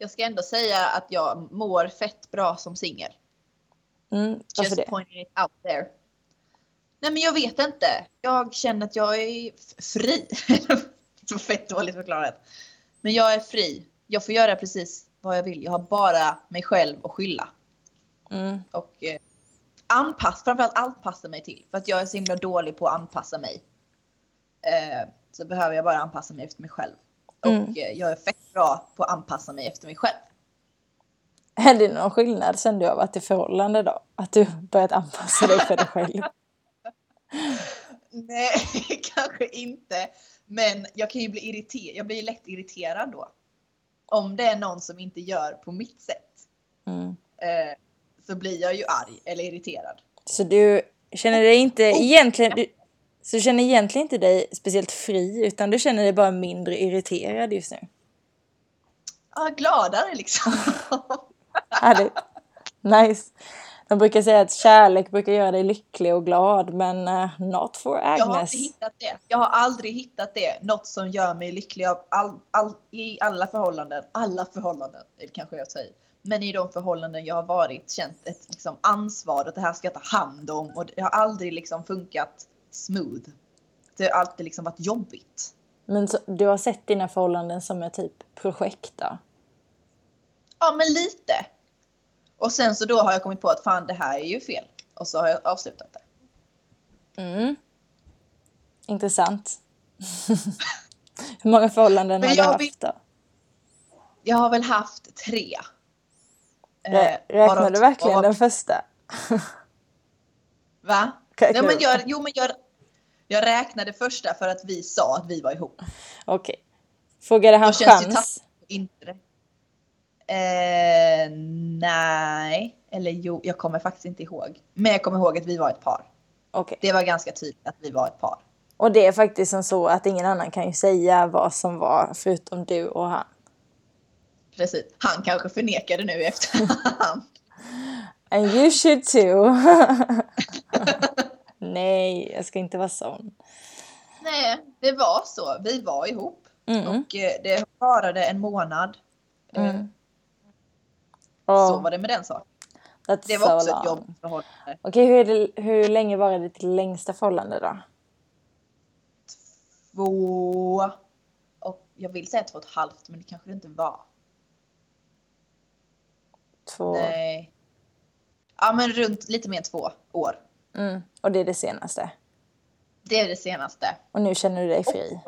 jag ska ändå säga att jag mår fett bra som singel. Mm, Just det? pointing it out there. Nej men jag vet inte. Jag känner att jag är fri. det var fett dåligt förklarat. Men jag är fri. Jag får göra precis vad jag vill. Jag har bara mig själv att skylla. Mm. Och eh, anpass, framförallt anpassa mig till. För att jag är så himla dålig på att anpassa mig. Eh, så behöver jag bara anpassa mig efter mig själv. Mm. Och eh, jag är fett bra på att anpassa mig efter mig själv. Är det någon skillnad sen du har varit i förhållande då? Att du börjat anpassa dig för dig själv? Nej, kanske inte. Men jag kan ju bli irriterad. Jag blir lätt irriterad då. Om det är någon som inte gör på mitt sätt. Mm. Eh, så blir jag ju arg eller irriterad. Så du känner dig inte egentligen... Du, så du känner egentligen inte dig speciellt fri utan du känner dig bara mindre irriterad just nu? Ja, gladare liksom. Härligt. Nice. De brukar säga att kärlek brukar göra dig lycklig och glad men uh, not for Jag har Agnes. inte hittat det. Jag har aldrig hittat det. Något som gör mig lycklig av all, all, i alla förhållanden. Alla förhållanden, kanske jag säger. Men i de förhållanden jag har varit känt ett liksom, ansvar att det här ska jag ta hand om och det har aldrig liksom funkat smooth. Det har alltid liksom varit jobbigt. Men så, du har sett dina förhållanden som ett typ projekt då? Ja, men lite. Och sen så då har jag kommit på att fan det här är ju fel. Och så har jag avslutat det. Mm. Intressant. Hur många förhållanden har du haft vill- då? Jag har väl haft tre. Eh, Rä- Räknar du verkligen den första? Va? Nej, men jag, jo, men jag, jag räknade första för att vi sa att vi var ihop. Okej. Frågade han chans? inte det. Eh, nej, eller jo, jag kommer faktiskt inte ihåg. Men jag kommer ihåg att vi var ett par. Okej. Det var ganska tydligt att vi var ett par. Och det är faktiskt som så att ingen annan kan ju säga vad som var förutom du och han. Precis. Han kanske förnekade nu i efterhand. And you should too. Jag ska inte vara sån. nej, det var så. Vi var ihop. Mm. Och eh, det varade en månad. Eh, Mm. Så Oh, var det med den saken. that's Det var so också ett long. jobbförhållande. Okej, hur, är det- hur länge var det ditt längsta förhållande då? Två... Och jag vill säga två och ett halvt, men det kanske det inte var. Två? Nej. Ja, men runt lite mer än två år. Mm. Och det är det senaste? Det är det senaste. Och nu känner du dig fri?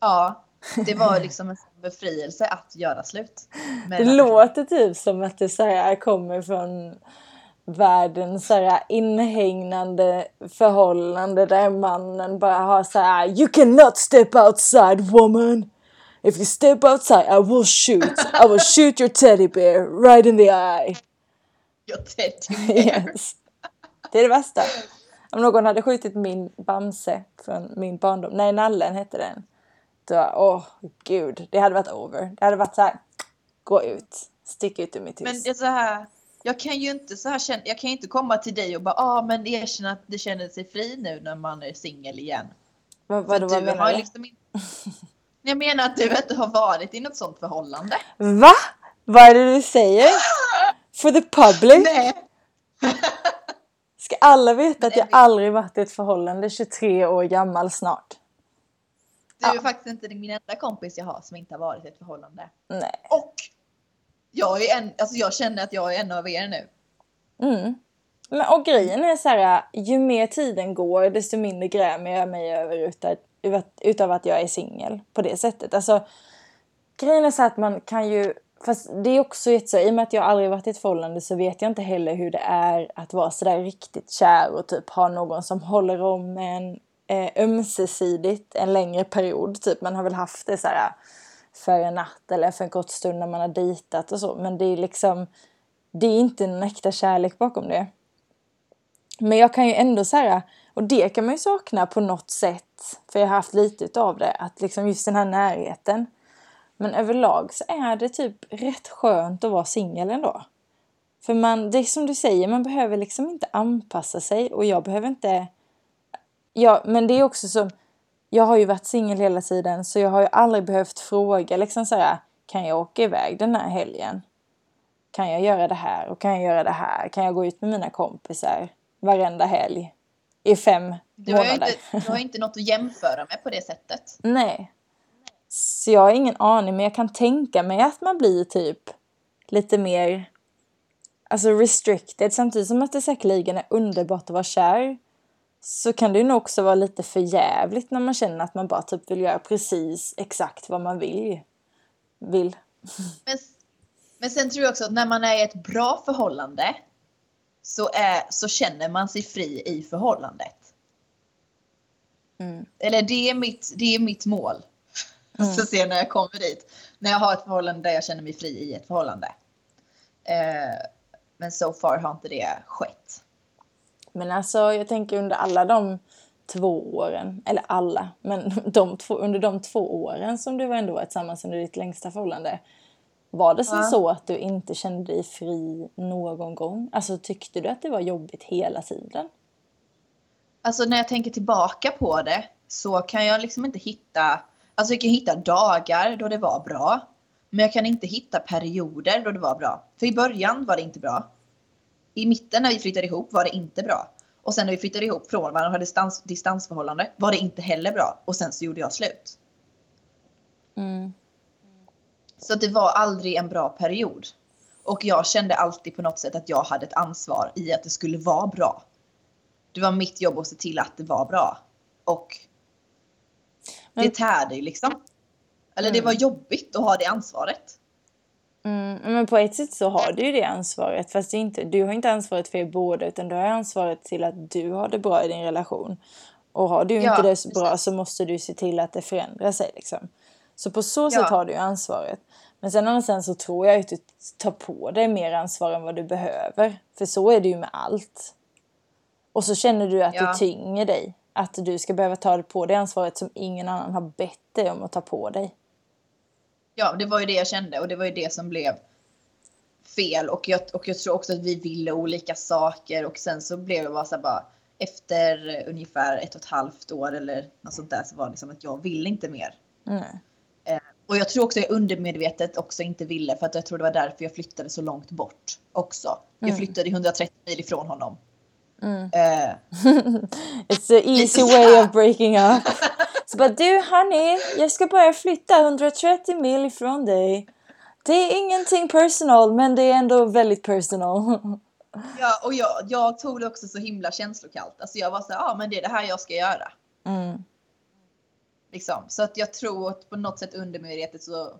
Ja, det var liksom en befrielse att göra slut. Det låter typ som att det så här kommer från världens så här inhägnande förhållande där mannen bara har så här You cannot step outside woman! If you step outside I will shoot! I will shoot your teddy bear right in the eye! Jag tänkte mer. Yes. Det är det värsta. Om någon hade skjutit min Bamse från min barndom, nej Nallen hette den. Då, åh gud, det hade varit over. Det hade varit så här, gå ut, stick ut ur mitt hus. Men det är så här, jag kan ju inte så här jag kan inte komma till dig och bara ah, men erkänna att det känner sig fri nu när man är singel igen. vad, vad, vad du menar du? liksom inte... Jag menar att du inte har varit i något sånt förhållande. Va? Vad är det du säger? For the public? Nej. Alla veta att jag aldrig varit i ett förhållande 23 år gammal snart? Du är Ja. faktiskt inte min enda kompis jag har som inte har varit i ett förhållande. Nej. Och jag, är en, alltså jag känner att jag är en av er nu. Mm. Men, och grejen är så här, ju mer tiden går desto mindre grämer jag mig över utav, utav att jag är singel på det sättet. Alltså, grejen är så här att man kan ju, fast det är också jättesvårt. i och med att jag aldrig varit i ett förhållande så vet jag inte heller hur det är att vara sådär riktigt kär och typ ha någon som håller om en eh, ömsesidigt en längre period. Typ man har väl haft det så här äh, för en natt eller för en kort stund när man har dejtat och så. Men det är liksom, det är inte en äkta kärlek bakom det. Men jag kan ju ändå säga, äh, och det kan man ju sakna på något sätt, för jag har haft lite utav det, att liksom just den här närheten. Men överlag så är det typ rätt skönt att vara singel ändå. För man, det är som du säger, man behöver liksom inte anpassa sig och jag behöver inte... Ja, men det är också som, jag har ju varit singel hela tiden så jag har ju aldrig behövt fråga liksom så här, kan jag åka iväg den här helgen? Kan jag göra det här och kan jag göra det här? Kan jag gå ut med mina kompisar varenda helg i fem Du har, månader? inte, du har ju inte något att jämföra med på det sättet. Nej. Så jag har ingen aning, men jag kan tänka mig att man blir typ lite mer alltså restricted. Samtidigt som att det säkerligen är underbart att vara kär så kan det ju nog också vara lite för jävligt när man känner att man bara typ vill göra precis exakt vad man vill. vill. Men, men sen tror jag också att när man är i ett bra förhållande så, är, så känner man sig fri i förhållandet. Mm. Eller det är mitt, det är mitt mål. Så se när jag kommer dit. När jag har ett förhållande där jag känner mig fri i ett förhållande. Eh, men so far har inte det skett. Men alltså jag tänker under alla de två åren, eller alla, men de två, under de två åren som du var ändå var tillsammans under ditt längsta förhållande. Var det Ja. så att du inte kände dig fri någon gång? Alltså tyckte du att det var jobbigt hela tiden? Alltså när jag tänker tillbaka på det så kan jag liksom inte hitta, alltså jag kan hitta dagar då det var bra. Men jag kan inte hitta perioder då det var bra. För i början var det inte bra. I mitten när vi flyttade ihop var det inte bra. Och sen när vi flyttade ihop från varandra och hade distans, distansförhållande var det inte heller bra. Och sen så gjorde jag slut. Mm. Så det var aldrig en bra period. Och jag kände alltid på något sätt att jag hade ett ansvar i att det skulle vara bra. Det var mitt jobb att se till att det var bra. Och det tärde ju liksom. Eller det Mm. var jobbigt att ha det ansvaret. Mm, men på ett sätt så har du ju det ansvaret. Fast det inte, du har inte ansvaret för er båda utan du har ansvaret till att du har det bra i din relation. Och har du Ja, inte det så bra precis. så måste du se till att det förändrar sig. Liksom. Så på så Ja. sätt har du ju ansvaret. Men sen, sen så tror jag att du tar på dig mer ansvar än vad du behöver. För så är det ju med allt. Och så känner du att Ja. det tynger dig. Att du ska behöva ta på dig ansvaret som ingen annan har bett dig om att ta på dig. Ja, det var ju det jag kände och det var ju det som blev fel. Och jag, och jag tror också att vi ville olika saker och sen så blev det bara så här bara efter ungefär ett och ett halvt år eller något sånt där så var det liksom att jag vill inte mer. Mm. Och jag tror också jag undermedvetet också inte ville för att jag tror det var därför jag flyttade så långt bort också. Jag Mm. flyttade 130 mil ifrån honom. Mm. Eh, It's the easy way of breaking up. Så bara du honey, jag ska bara flytta 130 mil ifrån dig. Det är ingenting personal men det är ändå väldigt personal. ja, och jag, jag tog det också så himla känslokallt. Alltså jag var så ja ah, men det är det här jag ska göra. Mm. Liksom. Så att jag tror att på något sätt undermedvetet så...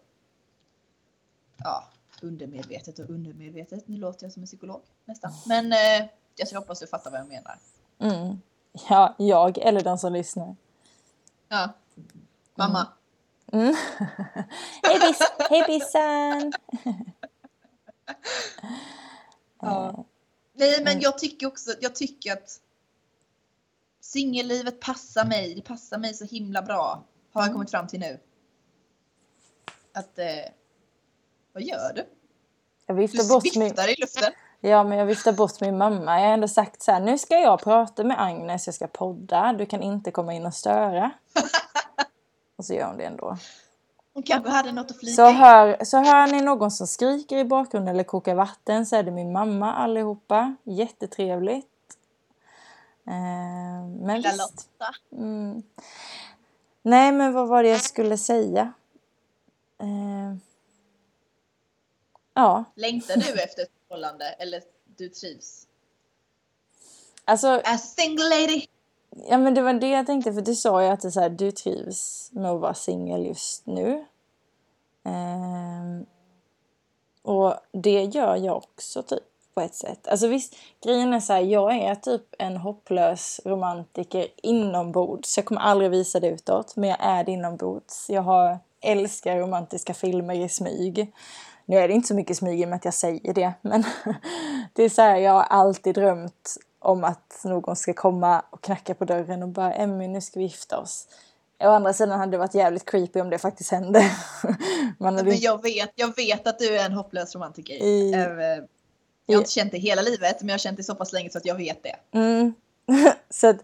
Ja, undermedvetet och undermedvetet. Nu låter jag som en psykolog nästan. Men eh, jag hoppas du fattar vad jag menar. Mm. Ja, jag eller den som lyssnar. Ja. Mamma. Mm. Hej bis, hej bissan! Ja. Nej men jag tycker också, jag tycker att singellivet passar mig. Det passar mig så himla bra. Har jag kommit fram till nu. Att, eh, vad gör du? Jag Du viftar bort min... i luften. Ja, men jag viftar bort min mamma. Jag har ändå sagt så här, nu ska jag prata med Agnes, jag ska podda, du kan inte komma in och störa. Och så gör hon det ändå. Hon kanske hade något att flika Så hör, så hör ni någon som skriker i bakgrunden eller kokar vatten så är det min mamma allihopa. Jättetrevligt. Eh, men Lilla visst. Lotta. Mm. Nej, men vad var det jag skulle säga? Eh, ja, Längtar du efter förhållande eller du trivs? alltså As single lady. Ja men det var det jag tänkte för du sa ju att det så här, du trivs med att vara singel just nu. Ehm, och det gör jag också typ på ett sätt. Alltså visst, grejen är så här, jag är typ en hopplös romantiker inombords. Jag kommer aldrig visa det utåt, men jag är det inombords. Jag har, älskar romantiska filmer i smyg. Nu är det inte så mycket smyg med att jag säger det, men det är så här, jag har alltid drömt om att någon ska komma och knacka på dörren och bara Emmy nu ska vi gifta oss. Å andra sidan hade det varit jävligt creepy om det faktiskt hände. Man hade jag, vet, jag vet att du är en hopplös romantiker. I- Eh, Jag har inte känt det hela livet men jag har känt det så pass länge så att jag vet det. mm. så att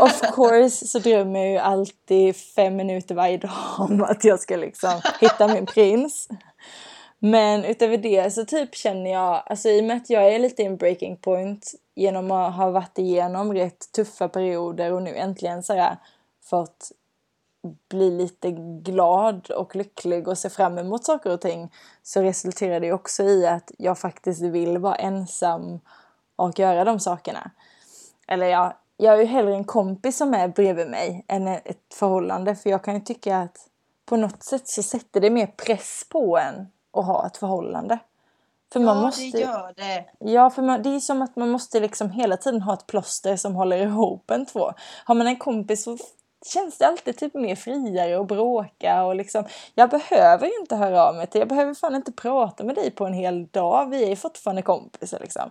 of course så drömmer jag ju alltid fem minuter varje dag om att jag ska liksom hitta min prins. Men utöver det så typ känner jag, alltså i och med att jag är lite i en breaking point genom att ha varit igenom rätt tuffa perioder och nu äntligen så här fått bli lite glad och lycklig och se fram emot saker och ting så resulterar det också i att jag faktiskt vill vara ensam och göra de sakerna. Eller ja, jag är ju hellre en kompis som är bredvid mig än ett förhållande för jag kan ju tycka att på något sätt så sätter det mer press på en att ha ett förhållande. För man ja, måste, det gör det. Ja, för man, det är som att man måste liksom hela tiden ha ett plåster som håller ihop en två. Har man en kompis så känns det alltid typ mer friare och bråka och liksom jag behöver inte höra av mig till, jag behöver fan inte prata med dig på en hel dag, vi är fortfarande kompisar liksom.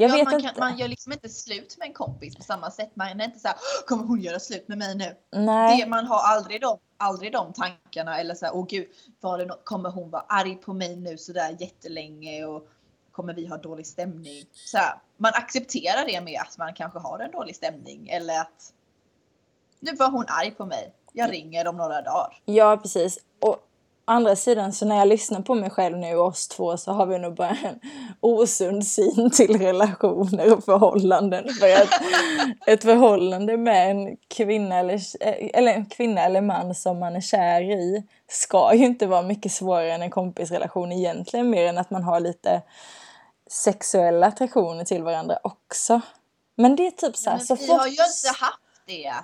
Jag ja, vet man, inte. Kan, man gör liksom inte slut med en kompis på samma sätt. Man är inte så här, kommer hon göra slut med mig nu? Nej. Det, man har aldrig de, aldrig de tankarna eller så här, åh gud, var det något, kommer hon vara arg på mig nu så där jättelänge och kommer vi ha dålig stämning? Så här, man accepterar det med att man kanske har en dålig stämning eller att nu var hon arg på mig. Jag ringer om några dagar. Ja, precis. Och andra sidan, så när jag lyssnar på mig själv nu oss två så har vi nog bara en osund syn till relationer och förhållanden. För att ett förhållande med en kvinna eller, eller en kvinna eller man som man är kär i ska ju inte vara mycket svårare än en kompisrelation egentligen, mer än att man har lite sexuella attraktioner till varandra också. Men det är typ så här, ja, så Vi har ju inte haft det.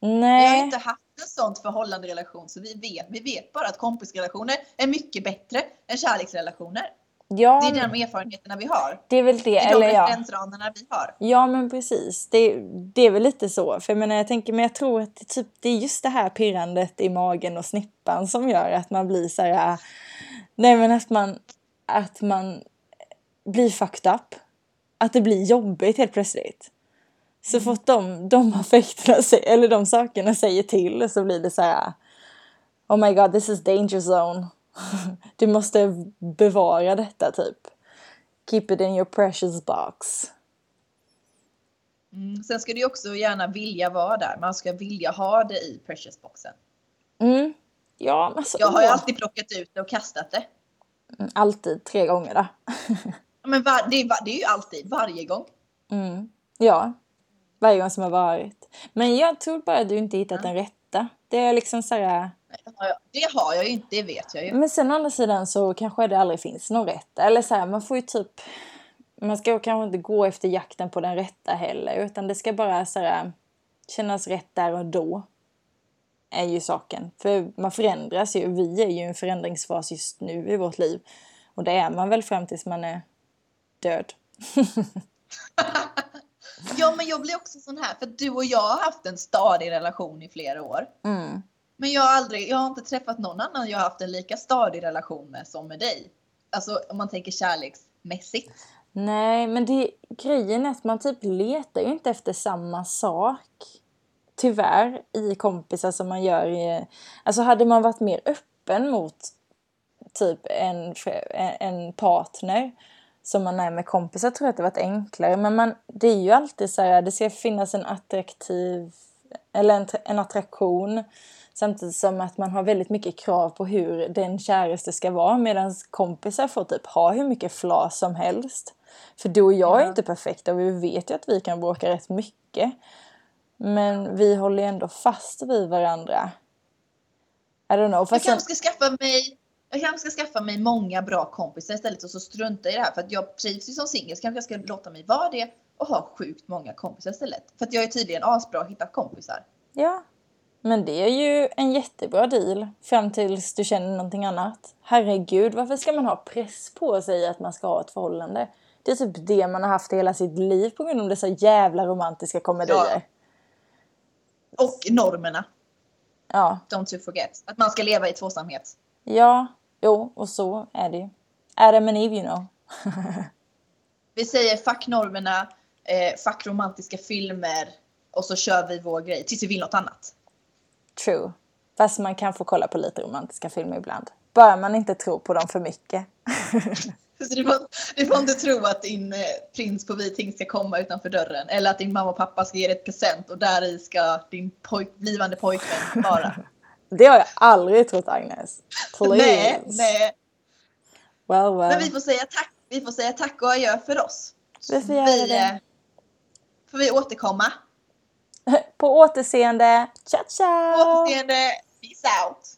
Nej. Vi har inte haft en sånt förhållande relation så vi vet, vi vet bara att kompisrelationer är mycket bättre än kärleksrelationer. Ja, det är de erfarenheterna vi har. Det är väl det. Det är eller de referensramarna ja. vi har. Ja men precis. Det, det är väl lite så. För jag menar jag tänker men jag tror att det, typ, det är just det här pirrandet i magen och snippan som gör att man blir så här. Nej men att man, att man blir fucked up. Att det blir jobbigt helt plötsligt. Så fort de, de affekterna, eller de sakerna säger till så blir det så här. Oh my god, this is danger zone. Du måste bevara detta typ. Keep it in your precious box. Mm. Sen ska du också gärna vilja vara där. Man ska vilja ha det i precious boxen. Mm. Ja, alltså, jag har ju alltid plockat ut det och kastat det. Mm, alltid, tre gånger då. Men var, det, är, det är ju alltid, varje gång. Mm. Ja, varje gång som har varit. Men jag tror bara att du inte hittat den rätta. Det är liksom så här... Det har jag ju inte, det vet jag ju. Men sen å andra sidan så kanske det aldrig finns någon rätta. Eller så här, man får ju typ... Man ska kanske inte gå efter jakten på den rätta heller. Utan det ska bara så här, kännas rätt där och då. Är ju saken. För man förändras ju. Vi är ju i en förändringsfas just nu i vårt liv. Och det är man väl fram tills man är död. Ja, men jag blir också sån här, för du och jag har haft en stadig relation i flera år. Mm. Men jag har aldrig, jag har inte träffat någon annan jag har haft en lika stadig relation med som med dig. Alltså om man tänker kärleksmässigt. Nej, men det, grejen är att man typ letar ju inte efter samma sak. Tyvärr, i kompisar som man gör i... Alltså hade man varit mer öppen mot typ en, en partner som man är med kompisar tror jag att det varit enklare. Men man, det är ju alltid så här, det ska finnas en attraktiv, eller en, en attraktion. Samtidigt som att man har väldigt mycket krav på hur den käraste ska vara. Medan kompisar får typ ha hur mycket flas som helst. För du och jag är inte perfekta och vi vet ju att vi kan bråka rätt mycket. Men vi håller ju ändå fast vid varandra. I don't know. Du kanske ska skaffa mig jag kanske ska skaffa mig många bra kompisar istället och så strunta i det här för att jag trivs ju som singel så kanske jag ska låta mig vara det och ha sjukt många kompisar istället. För att jag är tydligen asbra att hitta kompisar. Ja, men det är ju en jättebra deal fram tills du känner någonting annat. Herregud, varför ska man ha press på sig att man ska ha ett förhållande? Det är typ det man har haft hela sitt liv på grund av dessa jävla romantiska komedier. Ja. Och normerna. Ja. Don't you forget. Att man ska leva i tvåsamhet. Ja, jo, och så är det ju. Adam and Eve, you know. vi säger fuck normerna, eh, fuck romantiska filmer och så kör vi vår grej tills vi vill något annat. True. Fast man kan få kolla på lite romantiska filmer ibland. Bara man inte tror på dem för mycket. Så du, får, du får inte tro att din eh, prins på vit hingst ska komma utanför dörren. Eller att din mamma och pappa ska ge dig ett present och där i ska din pojk, blivande pojkvän vara. Det har jag aldrig trott Agnes. Please. nej, nej. Well, well. Men vi får säga tack, vi får säga tack och adjö för oss. Vi får göra det. eh, får vi återkomma. På återseende. Ciao, ciao! På återseende. Peace out.